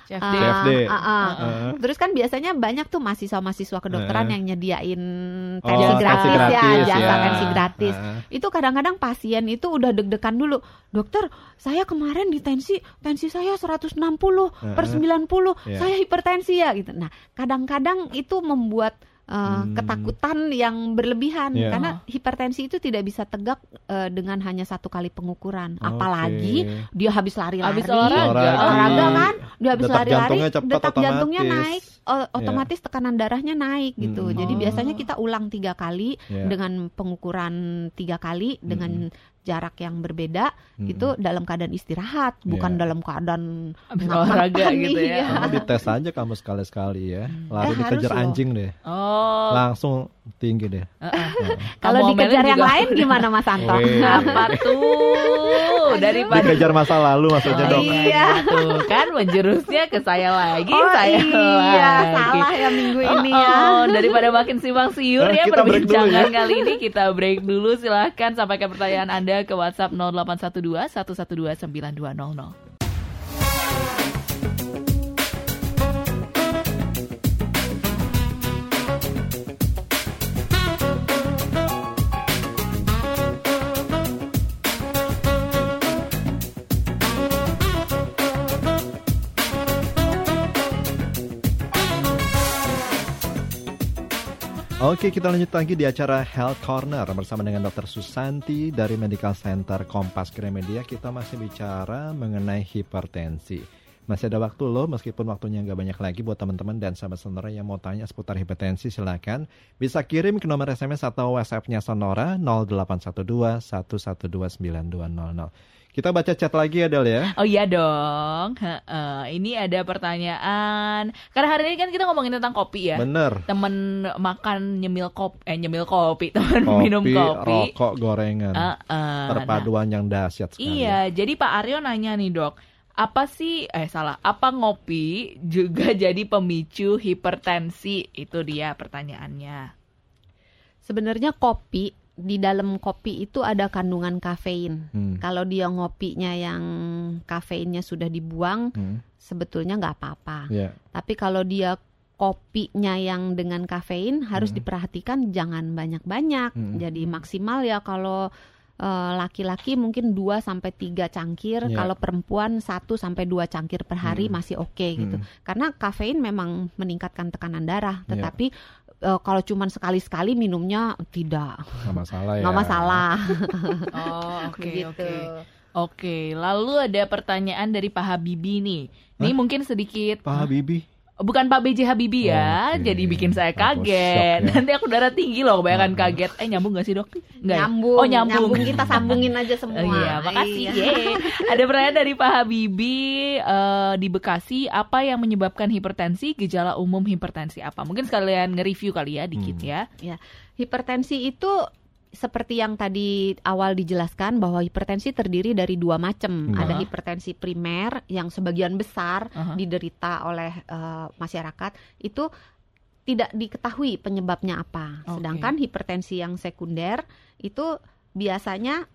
CFD. uh, CFD. uh, uh. Heeh. Terus kan biasanya banyak tuh mahasiswa-mahasiswa kedokteran Heeh. yang nyediain Oh, tensi jasa gratis, gratis ya, jasa ya. tensi gratis. Heeh. Itu kadang-kadang pasien itu udah deg-degan dulu. Dokter, saya kemarin di tensi, tensi saya 160 per Heeh. 90, Iya. saya hipertensi ya gitu. Nah, kadang-kadang itu membuat uh, Hmm. ketakutan yang berlebihan Iya. karena hipertensi itu tidak bisa tegak uh, dengan hanya satu kali pengukuran. Apalagi Oke. dia habis lari-lari, Habis olahraga. olahraga kan, dia habis Detak lari-lari, jantungnya cepat detak jantungnya otomatis. naik, o- otomatis tekanan darahnya naik gitu. Hmm. Jadi Oh. biasanya kita ulang tiga kali Iya. dengan pengukuran tiga kali dengan jarak yang berbeda Hmm. itu dalam keadaan istirahat, bukan Iya. dalam keadaan olahraga gitu iya. ya. Kamu dites aja kamu sekali-sekali ya. Lari Eh, dikejar loh. anjing deh. Oh. Langsung tinggi deh. Heeh. kalau Kamu dikejar omelin yang juga. lain gimana Mas Anto? Apa tuh? Daripada Dikejar masa lalu maksudnya Oh, dok. iya. Tuh kan menjurusnya ke saya lagi, Oh saya iya, lagi. salah ya minggu Oh, ini ya. oh, daripada makin simpang siur Eh, ya perbincangan ya. kali ini kita break dulu silahkan sampaikan pertanyaan Anda ke WhatsApp 0812 112 9200. Oke, kita lanjut lagi di acara Health Corner bersama dengan Dr. Susanti dari Medical Center Kompas Gramedia. Kita masih bicara mengenai hipertensi. Masih ada waktu loh, meskipun waktunya nggak banyak lagi buat teman-teman dan sahabat Sonora yang mau tanya seputar hipertensi, silakan bisa kirim ke nomor SMS atau WhatsApp-nya Sonora 0812 112 9200. Kita baca chat lagi ya Del ya. Oh iya dong. Heeh. Ini ada pertanyaan. Karena hari ini kan kita ngomongin tentang kopi ya. Bener. Temen makan nyemil kopi, eh nyemil kopi, temen Kopi, minum kopi. rokok, gorengan. Heeh. Perpaduan yang dahsyat sekali. Iya, jadi Pak Aryo nanya nih dok, apa sih, eh salah, apa ngopi juga jadi pemicu hipertensi? Itu dia pertanyaannya. Sebenarnya kopi di dalam kopi itu ada kandungan kafein. Hmm. Kalau dia ngopinya yang kafeinnya sudah dibuang, Hmm. sebetulnya nggak apa-apa. Ya. Tapi kalau dia kopinya yang dengan kafein harus Hmm. diperhatikan jangan banyak-banyak. Hmm. Jadi maksimal ya kalau eh, laki-laki mungkin 2 sampai 3 cangkir, Ya. kalau perempuan 1 sampai 2 cangkir per hari Hmm. masih oke gitu. Hmm. Karena kafein memang meningkatkan tekanan darah, Ya. tetapi eh, kalau cuman sekali-sekali minumnya tidak Nggak masalah ya. nggak masalah Oh, oke, gitu. oke. Oke, lalu ada pertanyaan dari Pak Habibie nih. Ini mungkin sedikit Pak Habibie. Bukan Pak BJ Habibie ya, Oke. jadi bikin saya kaget. shock ya. Nanti aku darah tinggi loh, kebanyakan Hmm. kaget. Eh nyambung gak sih dok? Nggak ya? nyambung, Oh nyambung. kita sambungin aja semua. Oh iya, makasih. Iya. Ada pertanyaan dari Pak Habibie eh, di Bekasi, apa yang menyebabkan hipertensi? Gejala umum hipertensi apa? Mungkin sekalian nge-review kali ya dikit Hmm. ya. Hipertensi itu seperti yang tadi awal dijelaskan bahwa hipertensi terdiri dari dua macam. Hmm. Ada hipertensi primer yang sebagian besar Aha. diderita oleh eh, masyarakat itu tidak diketahui penyebabnya apa. Oke. Sedangkan hipertensi yang sekunder itu biasanya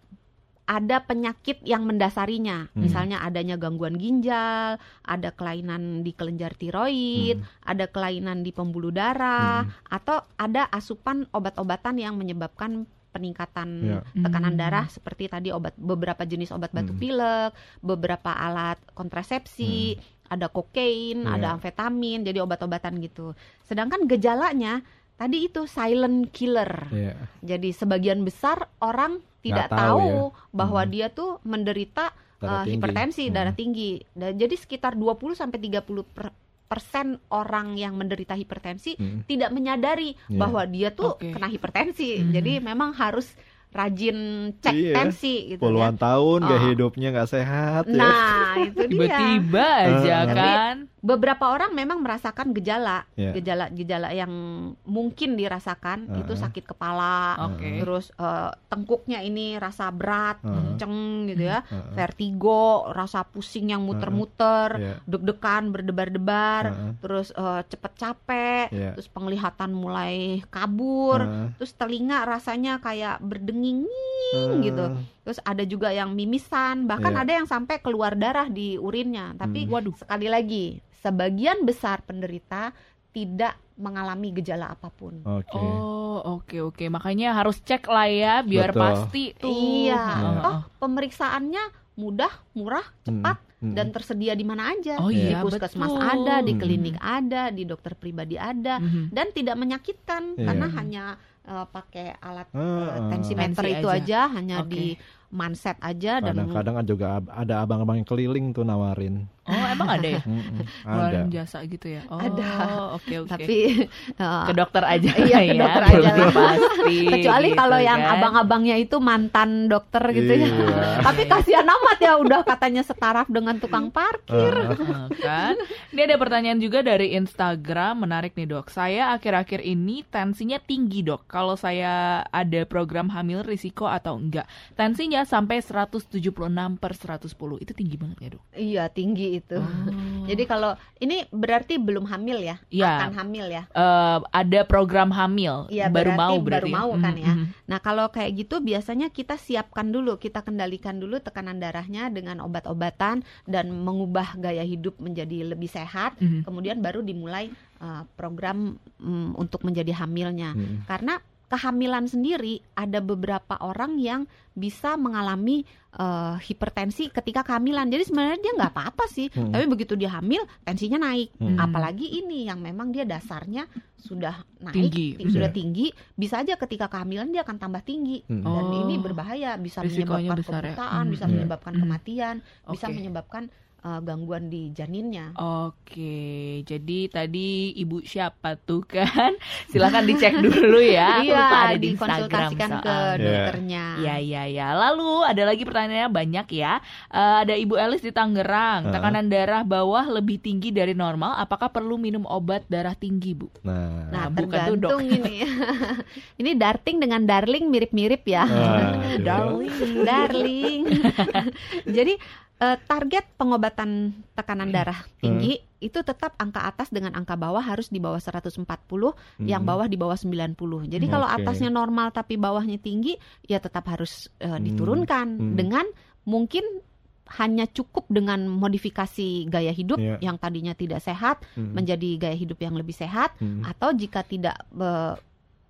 ada penyakit yang mendasarinya, Hmm. misalnya adanya gangguan ginjal, ada kelainan di kelenjar tiroid, Hmm. ada kelainan di pembuluh darah, Hmm. atau ada asupan obat-obatan yang menyebabkan peningkatan Ya. tekanan Hmm. darah seperti tadi obat beberapa jenis obat batuk Hmm. pilek, beberapa alat kontrasepsi, ada kokain, Iya. ada amfetamin, jadi obat-obatan gitu. Sedangkan gejalanya tadi itu silent killer. Iya. Jadi sebagian besar orang tidak Nggak tahu tahu, bahwa Hmm. dia tuh menderita Darah uh, tinggi. hipertensi Hmm. darah tinggi. Dan jadi sekitar 20 sampai 30 per- persen orang yang menderita hipertensi Hmm. tidak menyadari Iya. bahwa dia tuh Oke. kena hipertensi. Hmm. Jadi memang harus rajin cek Iya. tensi gitu ya. Puluhan tahun gaya Oh. hidupnya nggak sehat ya. Nah, itu dia. Tiba-tiba aja Eh. kan. Beberapa orang memang merasakan gejala, Iya. gejala-gejala yang mungkin dirasakan Uh-uh. itu sakit kepala, Oke. terus eh, tengkuknya ini rasa berat, Uh-uh. kenceng gitu ya, Heeh. vertigo, rasa pusing yang muter-muter, Iya. deg-degan, berdebar-debar, Heeh. terus eh, cepet capek, Iya. terus penglihatan mulai kabur, Heeh. terus telinga rasanya kayak berdenging gitu. Terus ada juga yang mimisan, bahkan Iya. ada yang sampai keluar darah di urinnya. Tapi Hmm. Waduh. sekali lagi, sebagian besar penderita tidak mengalami gejala apa pun. Oke. Oh, oke oke. Makanya harus cek lah ya biar Betul. pasti tuh. Iya, Heeh. toh pemeriksaannya mudah, murah, cepat Hmm. dan tersedia di mana aja. Oh di iya, puskesmas betul. ada, di Hmm. klinik ada, di dokter pribadi ada Mhm. dan tidak menyakitkan Iya. karena hanya eh, pakai alat ah. tensimeter Tensi itu aja. aja, hanya Oke. di manset aja dan Kadang-kadang juga ada abang-abang yang keliling tuh nawarin. Oh, emang ada ya? Ada. Jasa gitu ya? Oh, Ada. oke oke. tapi eh, ke dokter aja Iya, ke ya, dokter aja belum lah. pasti. kecuali gitu kalau yang kan. abang-abangnya itu mantan dokter gitu ya. Iya. Tapi kasihan amat ya udah katanya setaraf dengan tukang parkir. Kan? Ini ada pertanyaan juga dari Instagram menarik nih dok. Saya akhir-akhir ini tensinya tinggi dok. Kalau saya ada program hamil risiko atau enggak? Tensinya sampai 176 per 110 itu tinggi banget ya dok. Iya, tinggi itu. Oh. Jadi kalau ini berarti belum hamil ya? Iya. Akan hamil ya. Eh, ada program hamil Iya, baru berarti mau baru berarti mau ya? kan Mm, ya. mm. Nah, kalau kayak gitu biasanya kita siapkan dulu, kita kendalikan dulu tekanan darahnya dengan obat-obatan dan mengubah gaya hidup menjadi lebih sehat. Mhm. Kemudian baru dimulai uh, program mm, untuk menjadi hamilnya. mm. Karena kehamilan sendiri ada beberapa orang yang bisa mengalami uh, hipertensi ketika kehamilan. Jadi sebenarnya dia nggak apa-apa sih, Hmm. tapi begitu dia hamil tensinya naik. Hmm. Apalagi ini yang memang dia dasarnya sudah naik, Tinggi. ti- sudah Iya. tinggi, bisa aja ketika kehamilan dia akan tambah tinggi. Mm. Dan Oh. ini berbahaya, bisa Risikonya menyebabkan besar ya. kebutaan, Hmm. bisa Iya. menyebabkan Hmm. kematian, bisa Oke. menyebabkan uh, gangguan di janinnya. Oke, jadi tadi ibu siapa tuh kan? Silakan dicek dulu ya. Aku iya, lupa ada di Instagram dikonsultasikan ke soalnya. Iya. dokternya. Ya ya ya. Lalu ada lagi pertanyaannya banyak ya. Eh, ada Ibu Elis di Tangerang. Tekanan darah bawah lebih tinggi dari normal. Apakah perlu minum obat darah tinggi, Bu? Nah, Nah, Nah, bukan tuh, Dok. tergantung ini. ini darting dengan darling mirip-mirip ya. Aduh. Darling. darling. Jadi eh, target pengobatan tekanan darah tinggi itu tetap angka atas dengan angka bawah harus di bawah 140, yang Mm. bawah di bawah 90. Jadi kalau Oke. atasnya normal tapi bawahnya tinggi, ya tetap harus Hmm. diturunkan Hmm. dengan mungkin hanya cukup dengan modifikasi gaya hidup Iya. yang tadinya tidak sehat Mm. menjadi gaya hidup yang lebih sehat Mm. atau jika tidak be-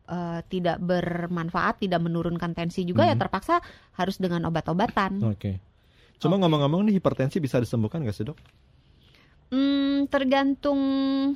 eh, tidak bermanfaat, tidak menurunkan tensi juga ya Mhm. terpaksa harus dengan obat-obatan. Oke. Cuma ngomong-ngomong nih hipertensi bisa disembuhkan nggak sih dok? Hmm, tergantung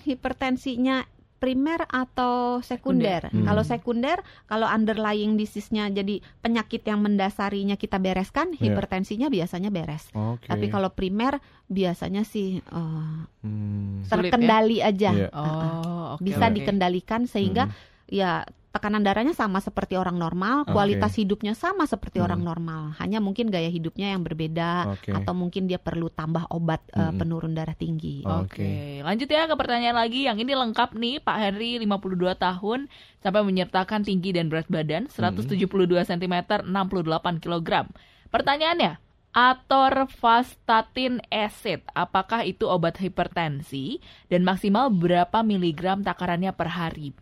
hipertensinya primer atau sekunder. Sekunder. Kalau Hmm. sekunder, kalau underlying disease-nya jadi penyakit yang mendasarinya kita bereskan, Iya. hipertensinya biasanya beres. Oke. Tapi kalau primer biasanya sih eh, Hmm. Sulit ya? terkendali aja. Iya. Oh, oke. Bisa oke. dikendalikan sehingga Mm. ya tekanan darahnya sama seperti orang normal, kualitas hidupnya sama seperti Hmm. orang normal. Hanya mungkin gaya hidupnya yang berbeda Oke. atau mungkin dia perlu tambah obat eh, Hmm. penurun darah tinggi. Oke, lanjut ya ke pertanyaan lagi. Yang ini lengkap nih, Pak Henry 52 tahun sampai menyertakan tinggi dan berat badan 172 cm, 68 kg. Pertanyaannya, atorvastatin acid, apakah itu obat hipertensi dan maksimal berapa miligram takarannya per hari?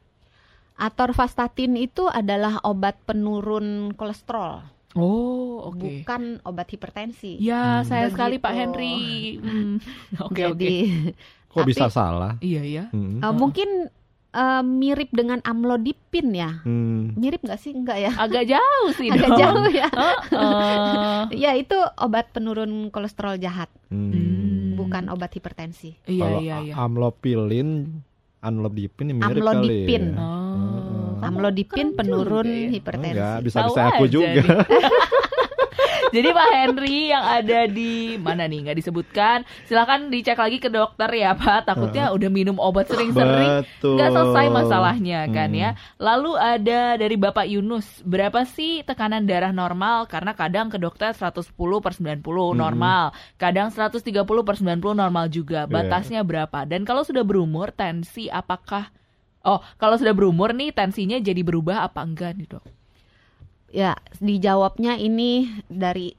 Atorvastatin itu adalah obat penurun kolesterol, Oh, oke. bukan obat hipertensi. Ya, Hmm. saya sekali Pak. Henry. Hmm, Oke, oke. Kok Tapi- bisa salah? Iya, ya. Hmm. eh, mungkin eh, mirip dengan amlodipin ya. Hmm. Mirip nggak sih? Enggak ya? Agak jauh sih Agak dong. jauh ya. Heeh. Ya itu obat penurun kolesterol jahat, Hmm. Hmm. bukan obat hipertensi. Iya, Kalau iya, iya. amlopilin, amlodipin mirip Amlodipin. kali ya. Oh. Amlodipin penurun ya. hipertensi. Enggak, bisa-bisa aku aja juga. Jadi Pak Henry yang ada di mana nih nggak disebutkan, silakan dicek lagi ke dokter ya Pak. Takutnya udah minum obat sering-sering nggak selesai masalahnya kan Hmm. ya. Lalu ada dari Bapak Yunus, berapa sih tekanan darah normal? Karena kadang ke dokter 110 per 90 Hmm. normal, kadang 130 per 90 normal juga. Iya. Batasnya berapa? Dan kalau sudah berumur, tensi apakah Oh, kalau sudah berumur nih tensinya jadi berubah apa enggak nih dok? Ya, dijawabnya ini dari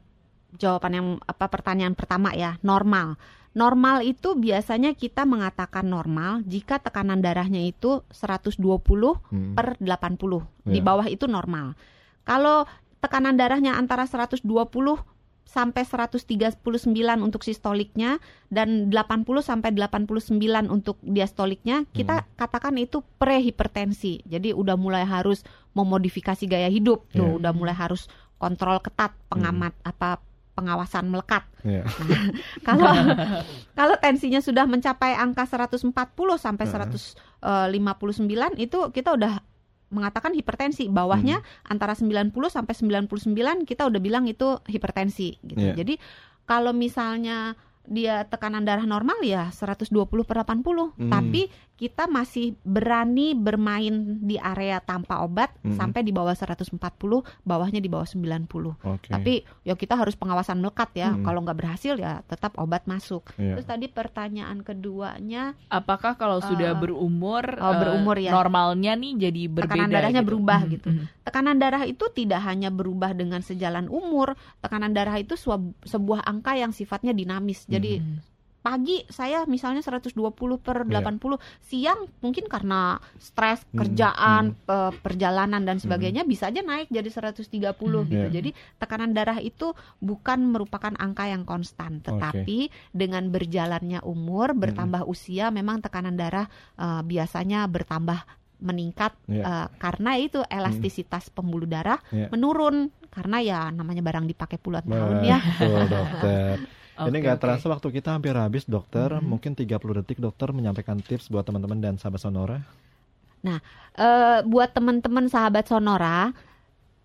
jawaban yang apa pertanyaan pertama ya, normal. Normal itu biasanya kita mengatakan normal jika tekanan darahnya itu 120 Hmm. per 80. Di Ya. bawah itu normal. Kalau tekanan darahnya antara 120 sampai 139 untuk sistoliknya dan 80 sampai 89 untuk diastoliknya, kita katakan itu prehipertensi. Jadi udah mulai harus memodifikasi gaya hidup tuh, Ya. udah mulai harus kontrol ketat, pengamat apa pengawasan melekat. Ya. Kalau kalau tensinya sudah mencapai angka 140 sampai Heeh. 159 itu kita udah mengatakan hipertensi. Bawahnya antara 90 sampai 99 kita udah bilang itu hipertensi gitu. Iya. Jadi kalau misalnya dia tekanan darah normal ya 120 per 80, Hmm. tapi kita masih berani bermain di area tanpa obat Hmm. sampai di bawah 140, bawahnya di bawah 90. Oke. Tapi ya kita harus pengawasan melekat ya. Hmm. Kalau nggak berhasil ya tetap obat masuk. Iya. Terus tadi pertanyaan keduanya Apakah kalau sudah Eh, berumur, oh, eh, berumur ya. normalnya nih jadi berbeda? Tekanan darahnya gitu? berubah Mhm, gitu. mhm. tekanan darah itu tidak hanya berubah dengan sejalan umur, tekanan darah itu suab- sebuah angka yang sifatnya dinamis. Jadi Mhm. Pagi saya misalnya 120 per Iya. 80, siang mungkin karena stres Hmm, kerjaan, pe- perjalanan dan sebagainya bisa aja naik jadi 130 Hmm, gitu. iya. Jadi tekanan darah itu bukan merupakan angka yang konstan, tetapi dengan berjalannya umur, bertambah usia memang tekanan darah eh, biasanya bertambah meningkat Iya. eh, karena itu elastisitas pembuluh darah Iya. menurun karena ya namanya barang dipakai puluhan tahun ya. Betul, dokter. Ini Oke, nggak oke. terasa waktu kita hampir habis, dokter. Mhm. Mungkin 30 detik, dokter menyampaikan tips buat teman-teman dan sahabat Sonora. Eh, buat teman-teman sahabat Sonora,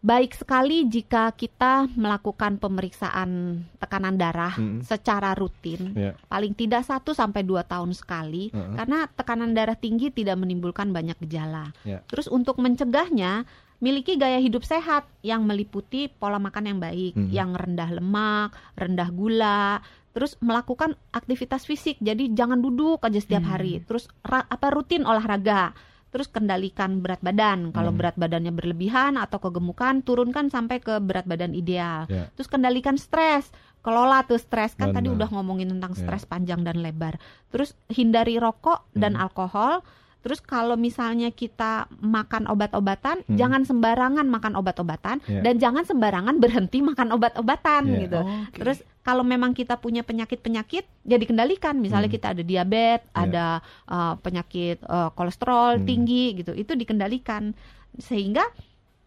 baik sekali jika kita melakukan pemeriksaan tekanan darah Mm-mm. secara rutin, Iya. paling tidak 1 sampai 2 tahun sekali, Heeh. karena tekanan darah tinggi tidak menimbulkan banyak gejala. Ya. Terus untuk mencegahnya, miliki gaya hidup sehat yang meliputi pola makan yang baik, Mhm. yang rendah lemak, rendah gula, terus melakukan aktivitas fisik. Jadi jangan duduk aja setiap Hmm. hari. Terus ra- apa rutin olahraga. Terus kendalikan berat badan. Kalau Hmm. berat badannya berlebihan atau kegemukan, turunkan sampai ke berat badan ideal. Ya. Terus kendalikan stres. Kelola tuh stres kan tadi Benar. udah ngomongin tentang Ya. stres panjang dan lebar. Terus hindari rokok dan Hmm. alkohol. Terus kalau misalnya kita makan obat-obatan, Hmm. jangan sembarangan makan obat-obatan Ya. dan jangan sembarangan berhenti makan obat-obatan Ya. gitu. Oke. Terus kalau memang kita punya penyakit-penyakit, ya dikendalikan. Misalnya Hmm. kita ada diabetes, Ya. ada uh, penyakit uh, kolesterol Hmm. tinggi gitu, itu dikendalikan sehingga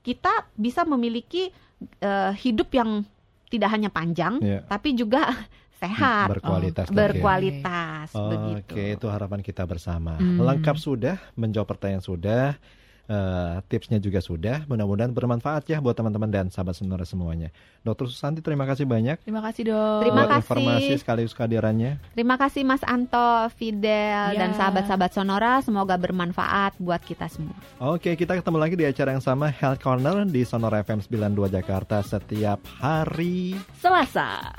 kita bisa memiliki uh, hidup yang tidak hanya panjang, Ya. tapi juga sehat, Berkualitas. Oh, dok, ya. berkualitas begitu. Oke, itu harapan kita bersama. Hmm. Lengkap sudah, menjawab pertanyaan sudah, eh, tipsnya juga sudah. Mudah-mudahan bermanfaat ya buat teman-teman dan sahabat sonora semuanya. Dokter Susanti, terima kasih banyak Terima kasih dok. Terima buat kasih. informasi sekaligus kehadirannya. Terima kasih Mas Anto, Fidel, Ya. dan sahabat-sahabat Sonora. Semoga bermanfaat buat kita semua. Oke, kita ketemu lagi di acara yang sama Health Corner di Sonora FM 92 Jakarta setiap hari Selasa.